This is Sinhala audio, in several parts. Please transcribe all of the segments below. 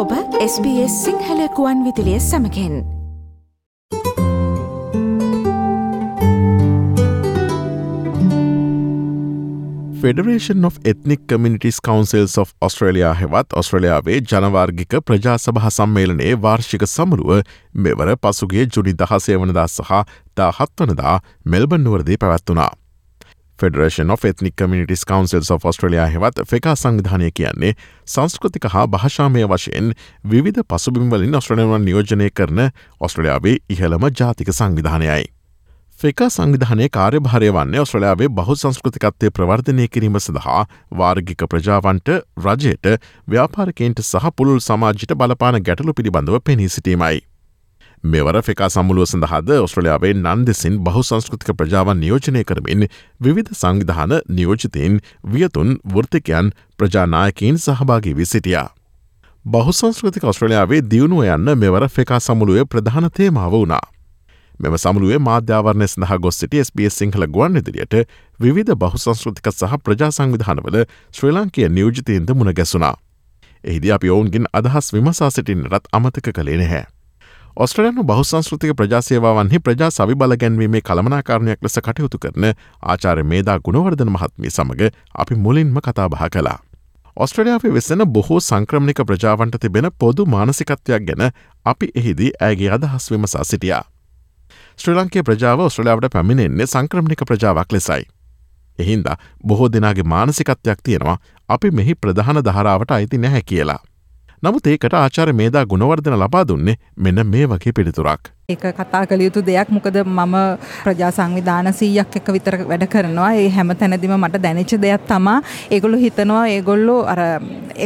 ඔබ SBS සිංහලකුවන් විදිලිය සමකෙන් federation of Ethnic Communities Councils of Australia හෙවත් ඔස්ට්‍රලයාාවේ ජනවාර්ගික ප්‍රජා සභහ සම්මේලනයේ වාර්ෂික සමරුව මෙවර පසුගේ ජුනි දහසය වනදා සහ දා හත්වනදා මෙල්බන්නුවරදී පැවැත්වනා. Federation of Ethnic Communities Councils of Australia හෙවත් ෆෙකා සංවිධානය කියන්නේ සංස්කෘතික හා භාෂාමය වශයෙන් විවිධ පසුබිම්වලින් ඔස්ට්‍රලයවන් නියෝජනය කරන ඔස්ට්‍රලයාාවේ ඉහළම ජාතික සංවිධානයයි. ෆෙකා සංවිධානය කාර්යභාරය වන්නේ ඔස්ට්‍රලයාාවේ බහු සංස්කෘතිකත්වය ප්‍රවර්ධනය කිරීම සඳහා වාර්ගික ප්‍රජාවන්ට රජයට ව්‍යාපාරකෙන්ට සහ පුළුල් සමාජිත බලපාන ගැටලු පිළිබඳව පෙනී සිටීමයි. මෙවර ෆෙකා සමුළුව සඳහාද ඔස්ට්‍රලයාාවේ නන් දෙසින් බහු සංස්කෘතික ප්‍රජාවන් නියෝජනය කරමින් විවිධ සංවිධාන නියෝජිතයෙන් වියතුන් වෘතිකයන් ප්‍රජානායකීන් සහභාගී වී සිටියා. බහු සංස්කෘතික ඔස්ට්‍රලයාාවේ දියුණුව යන්න මෙවර ෆෙකා සමුළුවේ ප්‍රධාන තේමාව වුණා. මෙම සමුළුවේ මාධ්‍යාවරණය සඳහා ගොස් සිටි SBS සිංහල ගුවන් ඉදිරියට විධ බහු සංස්කෘතික සහ ප්‍රජා සංවිධානවල ශ්‍රී ලංකය නියෝජිතයන්ද මුණ ගැසුනා. එහිද අපි ඔවුන්ගෙන් අදහස් විමසා සිටින්නටත් අමතක කළේ නැහැ. ඔස්ට්‍රලයනු බහුසංස්කෘතික ප්‍රජාසේවාවන්හි ප්‍රජා සවි බලගැන්වීමේ කළමනාකාරණයක් ලෙස කටයුතු කරන ආචාර මේදා ගුණවර්ධන මහත්මී සමඟ අපි මුලින්ම කතාබහ කලා. ඔස්ට්‍රලයාාවේ වෙසෙන බොහෝ සංක්‍රමණික ප්‍රජාවන්ට තිබෙන පොදු මානසිකත්වයක් ගැන අපි එහිදී ඇගේ අදහස් විමසා සිටියා. ශ්‍රී ලංකේ ප්‍රජාව ඔස්ට්‍රලයාාවට පැමිණෙන්නේ සංක්‍රමණික ප්‍රජාවක් ලෙසයි. එහින්ද බොහෝ දෙනාගේ මානසිකත්වයක් තියෙනවා අපි මෙහි ප්‍රධාන දහරාවට අයිති නැහැ කියලා. නමුත් ඒකට ආචාර මේදා ගුණවර්ධන ලබා දුන්නේ මෙන්න මේ වගේ පිළිතුරක්. ඒක කතා කළ යුතු දෙයක් මොකද මම ප්‍රජා සංවිධාන 100ක් එක විතර වැඩ කරනවා. ඒ හැම තැනදීම මට දැනෙච්ච දෙයක් තමා ඒගොල්ලෝ හිතනවා ඒගොල්ලෝ අර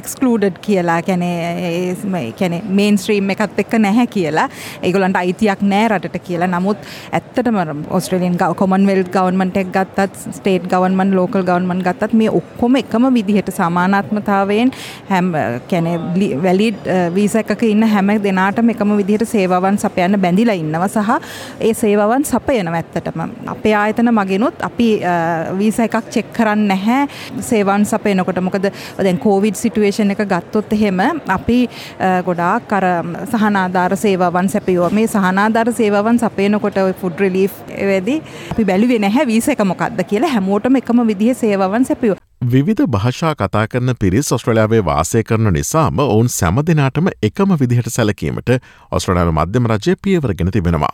එක්ස්ක්ලූඩඩ් කියලා. කියන්නේ කියන්නේ මේන් ස්ට්‍රීම් එකත් එක්ක නැහැ කියලා. ඒගොල්ලන්ට අයිතියක් නැහැ රටට කියලා. නමුත් ඇත්තටම ඕස්ට්‍රේලියන් කොමන්වෙල්ත් ගවර්න්මන්ට් එක ගත්තත් ස්ටේට් ගවර්න්මන්ට් ලෝකල් ගවර්න්මන්ට් ගත්තත් මේ ඔක්කොම එකම විදිහට සමානාත්මතාවයෙන් හැම කියන්නේ වැලිඩ් වීසා uh, එකක ඉන්න හැම දෙනාටම එකම විදිහට සේවාවන් සපයන්න බැඳිලා ඉන්නවා සහ ඒ සේවාවන් සපයනවා ඇත්තටම. අපේ ආයතන මගෙනුත් අපි වීසා එකක් චෙක් කරන්නේ නැහැ සේවාවන් සපයනකොට. මොකද දැන් කෝවිඩ් සිටුේෂන් එක ගත්තොත් එහෙම අපි ගොඩාක් අර සහනාධාර සේවාවන් සැපයුවා. මේ සහනාධාර සේවාවන් සපයනකොට ඔය ෆුඩ් රිලීෆ් වෙදී අපි බැලුවේ නැහැ වීසා එක මොකක්ද කියලා හැමෝටම එකම විදිහේ සේවාවන් සැපයුවා. විධ භාෂා කතා කරන පිරිස් ඔස්ට්‍රලයාාවේ වාසය කරන නිසාම ඔවුන් සැම දෙනාටම එකම විදිහට සැලකීමට ඔස්ට්‍රලයාාව මධ්‍යම රජය පියවරගෙන තිබෙනවා.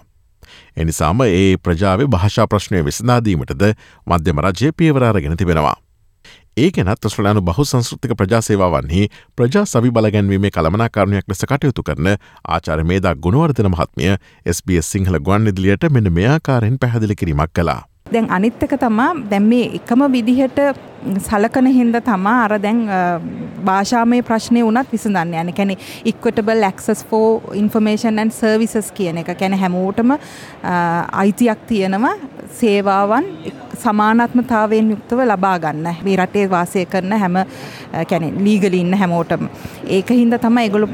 එනිසාම ඒ ප්‍රජාව භාෂා ප්‍රශ්නය විසඳාදීමටද මධ්‍යම රජය පියවරාරගෙන තිබෙනවා. ඒ ගැනත් ඔස්ට්‍රලයානු බහු සංස්ෘතික ප්‍රජාසේවාවන්හි ප්‍රජා සවි බලගැන්වීමේ කළමනාකාරණයක් ලෙස කටයුතු කරන ආචාර මේදා ගුණවර්ධන මහත්මිය SBS සිංහල ගුවන් ඉදිලියට මෙන්න මෙයාකාරෙන් පැහැදිලි කිරීමක් කලා. දැන් අනිත් එක තමා දැන් මේ එකම විදිහට සලකන හින්දා තමා අර දැන් භාෂාමය ප්‍රශ්නේ වුණත් විසඳන්න යන්නේ. කියන්නේ equitable access for information and services කියන එක. කියන්නේ හැමෝටම අයිතියක් තියෙනවා සේවාවන් සමානාත්මතාවයෙන් යුක්තව ලබා ගන්න. මේ රටේ වාසය කරන හැම කියන්නේ ලීගලි ඉන්න හැමෝටම. ඒක හින්දා තමයි ඒගොල්ලෝ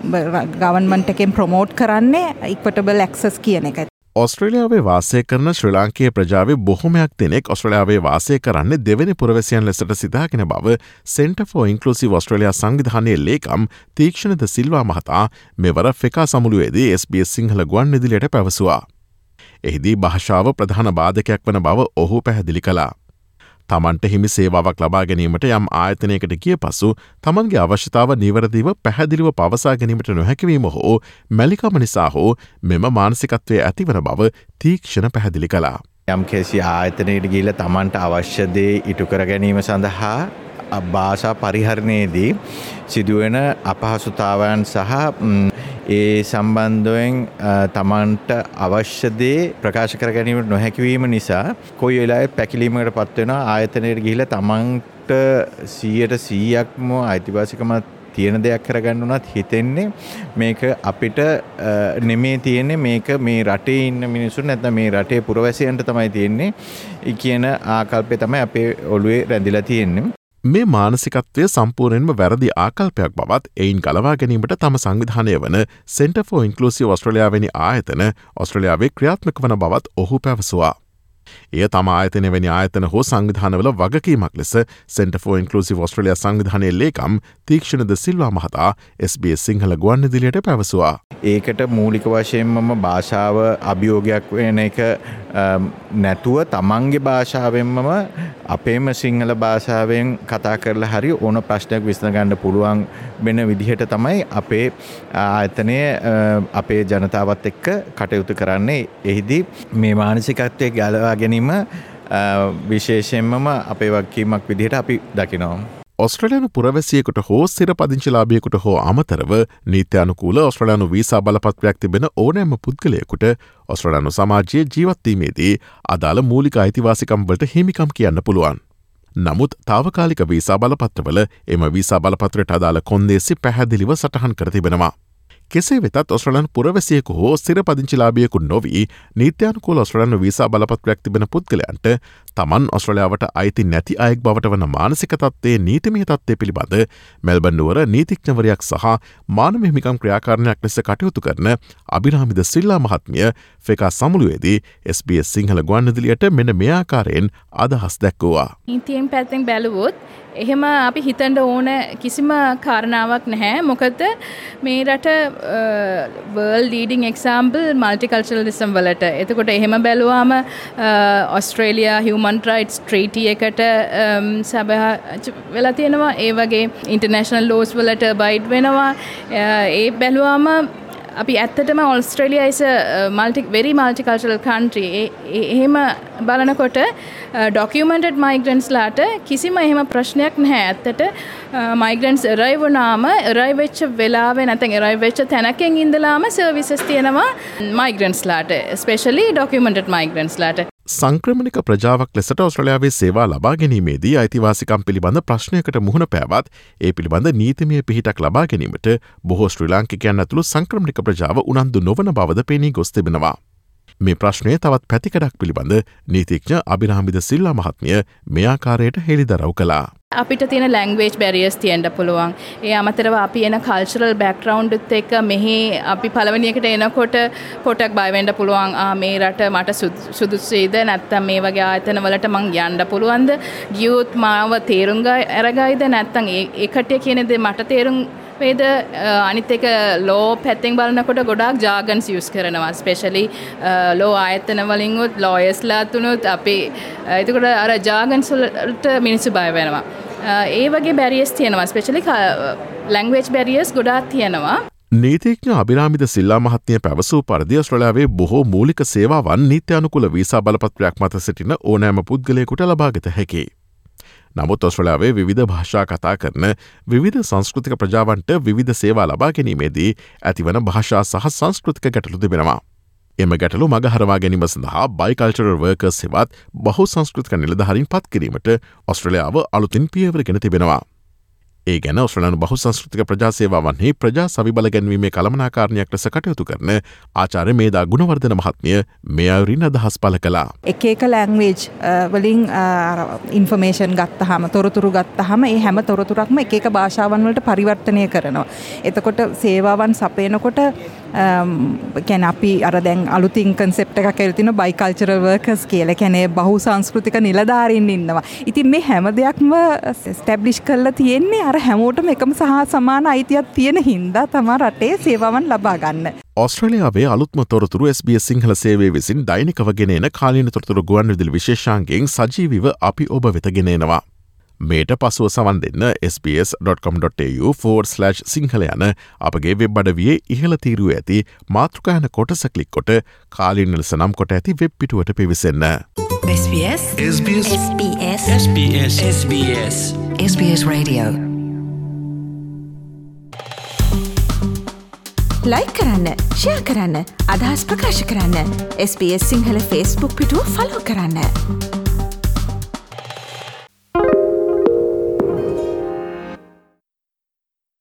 ගවර්න්මන්ට් එකෙන් ප්‍රොමෝට් කරන්නේ equitable access කියන එක. ඔස්ට්‍රලියාවේ වාසය කරන ශ්‍රී ලාංකයේ ප්‍රජාව බොහොමයක් දෙනෙක් ඔස්ට්‍රලියාවේ වාසය කරන්න දෙවැනි පුරවැසියන් ලෙසට සිතාගෙන බව සෙන්ට ෆෝ ඉන්කලසිි ඔස්ට්‍රලයා සංවිධානය ලේකම් තීක්ෂණද සිල්වා මහතා මෙවර ෆෙකා සමුළුවේදී SBS සිංහල ගුවන් නිදිලට පැවසවා. එහිදී භාෂාව ප්‍රධාන බාධකයක් වන බව ඔහු පැහැදිලි කලා. තමන්ට හිමි සේවාවක් ලබා ගැනීමට යම් ආයතනයකට කිය පසු තමන්ගේ අවශ්‍යතාව නිවරදිව පැහැදිලිව පවසා ගැනීමට නොහැකිවීම හෝ මැලිකම නිසා හෝ මෙම මානසිකත්වය ඇතිවන බව තීක්ෂණ පැහැදිලි කලා. යම් කෙසි ආයතනයට ගිල තමන්ට අවශ්‍යදේ ඉටුකර ගැනීම සඳහා භාෂා පරිහරණයේදී සිදුවෙන අපහසුතාවයන් සහ ඒ සම්බන්ධයෙන් තමන්ට අවශ්‍යදේ ප්‍රකාශ කර ගැනීමට නොහැකිවීම නිසා කොයි වෙලාවෙත් පැකිලීමකට පත්වෙන ආයතනයට ගිහිලා තමන්ට සීයට සීයක්ම අයිතිවාසිකමත් තියෙන දෙයක් කරගන්න උනත් හිතෙන්නේ මේක අපිට නෙමේ තියෙන්නේ මේක මේ රටේ ඉන්න මිනිසුන් නැත්නම් මේ රටේ පුරවැසියන්ට තමයි තියෙන්නේ. කියන ආකල්පය තමයි අපේ ඔළුවේ රැඳිලා තියෙන්නේ. මේ මානසිකත්වය සම්පූර්ණයෙන්ම වැරදි ආකල්පයක් බවත් එයින් ගලවා ගැනීමට තම සංවිධානය වන සෙන්ට ෆෝ ඉන්කලසිව ඔස්ට්‍රලයාාවනි ආයතන ඔස්ට්‍රලයාාවේ ක්‍රියාත්මක වන බවත් ඔහු පැවසවා. එය තම ආයතන වැනි ආයතන හෝ සංවිධානවල වගකීමක් ලෙස සෙන්ට ෝ ඉන්කලසිව ස්ට්‍රලිය සංවිධානය ලේකම් තීක්ෂණද සිල්වා මහතා SBS සිංහල ගුවන්න දිලියට පැවසවා. ඒකට මූලික වශයෙන්මම භාෂාව අභියෝගයක් වෙන එක නැතුව තමන්ගේ භාෂාවෙන්මම අපේම සිංහල භාෂාවෙන් කතා කරලා හරි ඕන ප්‍රශ්නයක් විසඳගන්න පුළුවන් වෙන විදිහට තමයි අපේ ආයතනය අපේ ජනතාවත් එක්ක කටයුතු කරන්නේ එහිදී මේ මානසිකත්වය ගැලවා ගැනීම විශේෂයෙන්මම අපේ වක්කීමක් විදිහට අපි දකිනවා. ඔස්ට්‍රලයානු පුරවැසියකුට හෝ සිර පදිංචිලාබියකුට හෝ අමතරව නීත්‍යයනුකූල ඔස්ට්‍රලයානු වීසා බලපත්වයක් තිබෙන ඕනෑම පුද්ගලයකුට ඔස්ට්‍රලයානු සමාජයේ ජීවත්වීමේදී අදාළ මූලික අයිතිවාසිකම්වලට හිමිකම් කියන්න පුළුවන්. නමුත් තාවකාලික වීසා බලපත්‍රවල එම වීසා බලපත්‍රයට අදාළ කොන්දේසි පැහැදිලිව සටහන් කරතිබෙනවා. කෙසේ වෙතත් ඔස්ට්‍රලන් පුරවැසියකු හෝ ස්තිර පදිංචිලාබියකු නොවී නීත්‍යයනුකූල ඔස්ට්‍රලන් වීසා බලපත්‍රයක් තිබෙන පුද්ගලයන්ට තමන් ඔස්ට්‍රලයාාවට අයිති නැති අයෙක් බවට වන මානසික තත්වේ නීතිමිය තත්වය පිළිබඳ මෙල්බන්නුවර නීතික්ඥවරයක් සහ මානමහිමිකම් ක්‍රියාකාරණයක් ලෙස කටයුතු කරන අභිරාමිද සිල්ලා මහත්මිය ෆෙකා සමුළුවේදී SBS සිංහල ගුවන්නදිලියට මෙන මෙයාකාරයෙන් අදහස් දැක්වවා. නීතියෙන් පැත්තෙන් බැලුවොත් එහෙම අපි හිතන්ඩ ඕන කිසිම කාරණාවක් නැහැ මොකද මේ රට world leading example multiculturalism වලට එතකොට එහෙම බැලුවාම ඔස්ට්‍රේලයා හිවමන් රයිට් ට්‍රීටිය එකට um, සැබහ වෙලා තියෙනවා. ඒ වගේ ඉන්ටර්නේශනල් ලෝස් වලට බයිට් වෙනවා. Uh, ඒ බැලුවාම අපි ඇත්තටම ඔස්ට්‍රලියයිස මල්ටික් වෙරි මල්ටිකල්චල් කන්ට්‍රී එහෙම බලනකොට uh, ඩොකියමෙන්ටඩ් මයිග්‍රන්ස්ලාට කිසිම එහෙම ප්‍රශ්නයක් නැහැ. ඇත්තට මයිග්‍රන්ස් රයි වනාම රයි වෙච්ච වෙලාව නැතැන් රයි වෙච්ච තැනකෙන් ඉඳලාම සර්විසස් තියෙනවා මයිග්‍රන්ස්ලාට ස්පේශලි ඩොකියමෙන්ටඩ් මයිග්‍රන්ස්ලාට සංක්‍රමණික ප්‍රජාවක් ලෙසට ඔස්ට්‍රලයාාවේ සේවා ලබා ගැනීමේදී අයිතිවාසිකම් පිළිබඳ ප්‍රශ්නයකට මුහුණ පැවත් ඒ පිළිබඳ නීතිමය පිහිටක් ලබා ගැනීමට බොහෝ ශ්‍රී ලාංකිකයන් ඇතුළු සංක්‍රමණික ප්‍රජාව උනන්දු නොවන බවද පෙනී ගොස් තිබෙනවා. මේ ප්‍රශ්නය තවත් පැතිකඩක් පිළිබඳ නීතිඥ අභිරාමිද සිල්ලා මහත්මිය මෙයාකාරයට හෙළිදරව් කලා. අපිට තියෙන ලැංගවේජ් බැරියස් තියෙන්ට පුළුවන්. ඒ අමතරව අපි එන කල්චරල් බැක්රවන්්ඩත් එක්ක මෙහි අපි පලවනියකට එනකොට පොටක් බයිවෙන්ඩ පුළුවන්. මේ රට මට සුදුසේද නැත්තම් මේ වගේ ආයතන වලට මං යන්ඩ පුළුවන්ද? ගියුත් මාව තේරුම්ග ඇරගයිද නැත්තං ඒකටය කියනෙද මට තේරුම් වේද අනිත් එක ලෝ පැත්තෙන් බලනකොට ගොඩක් ජාගන්ස් යස් කරනවා ස්පෙශලි ලෝ ආයතන වලින්ගුත් ලෝයස්ලා තුනුත් අපි එතකොට අර ජාගන්ස්වලට මිනිස්සු බය වෙනවා. ඒ වගේ බැරියස් තියෙනවා ස්පෙශලි ලැංවේජ් බැරියස් ගොඩාත් තියෙනවා. නීතිඥ අභිරාමිද සිල්ලා මහත්නය පැවසූ පරදි ස්ට්‍රලාවේ බොහෝ මූලික සේවාවන් නිත්‍යයනුකුල වීසා බලපත්‍රයක් මත සිටින ඕනෑම පුද්ගලයකුට ලබාගත හැකි. නමුත් ඔස්ට්‍රලාවේ විධ භාෂා කතා කරන විවිධ සංස්කෘතික ප්‍රජාවන්ට විවිධ සේවා ලබා ගැනීමේදී ඇතිවන භාෂා සහ සංස්කෘතික ගැටලු තිබෙනවා. එම ගැටලු මගහරවා ගැනීම සඳහා බයිකල්චරල් වර්කස් හෙවත් බහු සංස්කෘතික නිලධහරින් පත් කිරීමට ඔස්ට්‍රලියාව අලුතින් පියවරගෙන තිබෙනවා. ඒ ගැන ඔස්්‍රලනු බහු සංස්කෘතික ප්‍රජාසේවාවන්හි ප්‍රජා සවිබල ගැන්වීමේ කළමනාකාරණයක් ලෙස කටයුතු කරන ආචාර මේදා ගුණවර්ධන මහත්මිය මේ අයුරින් අදහස් පල කලා. එක එක ලැංවේජ් වලින් ඉන්ෆර්මේෂන් ගත්ත හම තොරතුරු ගත්ත හම ඒ හැම තොරතුරක්ම එක එක භාෂාවන් වලට පරිවර්තනය කරනවා. එතකොට සේවාවන් සපයනකොට Um, කැන අපි අර දැන් අලුතින් කන්සෙප්ට එක කෙල්තින බයිකල්චර වර්කස් කියල කැනේ බහු සංස්කෘතික නිලධාරින් ඉන්නවා. ඉතින් මේ හැම දෙයක්ම ස්ටැබ්ලිෂ් කරලා තියෙන්නේ අර හැමෝටම එකම සහ සමාන අයිතියක් තියෙන හින්දා තමා රටේ සේවාවන් ලබා ගන්න. ඔස්ට්‍රලියාවේ අලුත්ම තොරතුරු SBS සිංහල සේවේ විසින් දෛනිකව ගෙනෙන කාලීන තොරතුරු ගුවන් විදිල් විශේෂාන්ගෙන් සජීවිව අපි ඔබ වෙතගෙනෙනවා. මේට පසුව සවන් දෙන්න SBS.com.tu4/ සිංහල යන අපගේ වෙබ් අඩවියේ ඉහළ තීරුව ඇති මාතෘකායන කොටස කලික් කොට කාලින් ලෙස නම් කොට ඇති වෙබ් පිටුවට පිවිසන්න. SBS. SBS. SBS. SBS. SBS. SBS Radio. Like කරන්න ෂයා කරන්න අදහස් ප්‍රකාශ කරන්න. SBS සිංහල ෆස්බුක් පිටුව ෆලෝ කරන්න.